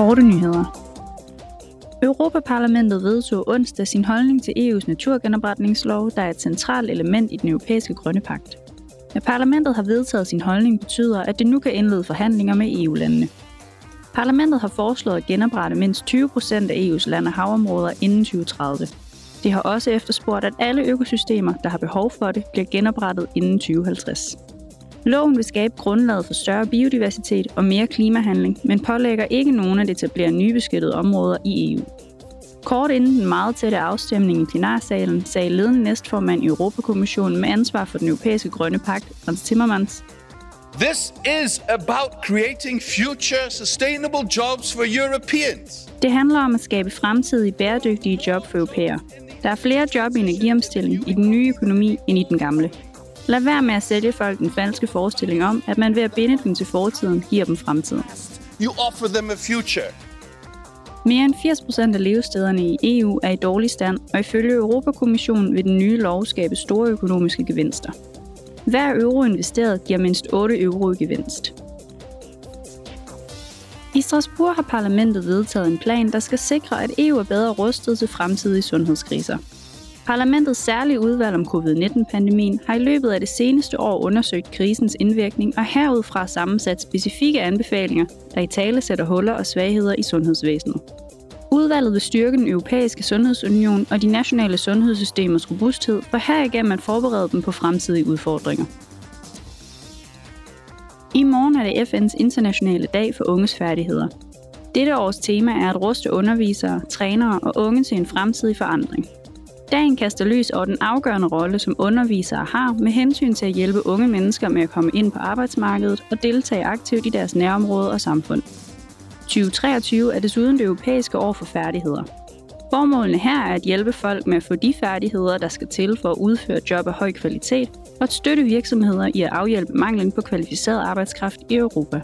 Korte nyheder. Europaparlamentet vedtog onsdag sin holdning til EU's naturgenopretningslov, der er et centralt element i den europæiske grønne pagt. At parlamentet har vedtaget sin holdning betyder, at det nu kan indlede forhandlinger med EU-landene. Parlamentet har foreslået at genoprette mindst 20 procent af EU's land- og havområder inden 2030. Det har også efterspurgt, at alle økosystemer, der har behov for det, bliver genoprettet inden 2050. Loven vil skabe grundlaget for større biodiversitet og mere klimahandling, men pålægger ikke nogen at etablere nye beskyttede områder i EU. Kort inden den meget tætte afstemning i plenarsalen sagde ledende næstformand i Europakommissionen med ansvar for den europæiske grønne pagt, Frans Timmermans, This is about creating future sustainable jobs for Europeans. Det handler om at skabe fremtidige bæredygtige job for europæere. Der er flere job i energiomstilling i den nye økonomi end i den gamle. Lad være med at sælge folk den falske forestilling om, at man ved at binde dem til fortiden giver dem fremtiden. You offer them a future. Mere end 80 procent af levestederne i EU er i dårlig stand, og ifølge Europakommissionen vil den nye lov skabe store økonomiske gevinster. Hver euro investeret giver mindst 8 euro i gevinst. I Strasbourg har parlamentet vedtaget en plan, der skal sikre, at EU er bedre rustet til fremtidige sundhedskriser. Parlamentets særlige udvalg om covid-19-pandemien har i løbet af det seneste år undersøgt krisens indvirkning og herudfra sammensat specifikke anbefalinger, der i tale sætter huller og svagheder i sundhedsvæsenet. Udvalget vil styrke den europæiske sundhedsunion og de nationale sundhedssystemers robusthed, for herigennem at forberede dem på fremtidige udfordringer. I morgen er det FN's internationale dag for unges færdigheder. Dette års tema er at ruste undervisere, trænere og unge til en fremtidig forandring. Dagen kaster lys over den afgørende rolle, som undervisere har med hensyn til at hjælpe unge mennesker med at komme ind på arbejdsmarkedet og deltage aktivt i deres nærområde og samfund. 2023 er desuden det europæiske år for færdigheder. Formålene her er at hjælpe folk med at få de færdigheder, der skal til for at udføre job af høj kvalitet, og at støtte virksomheder i at afhjælpe manglen på kvalificeret arbejdskraft i Europa.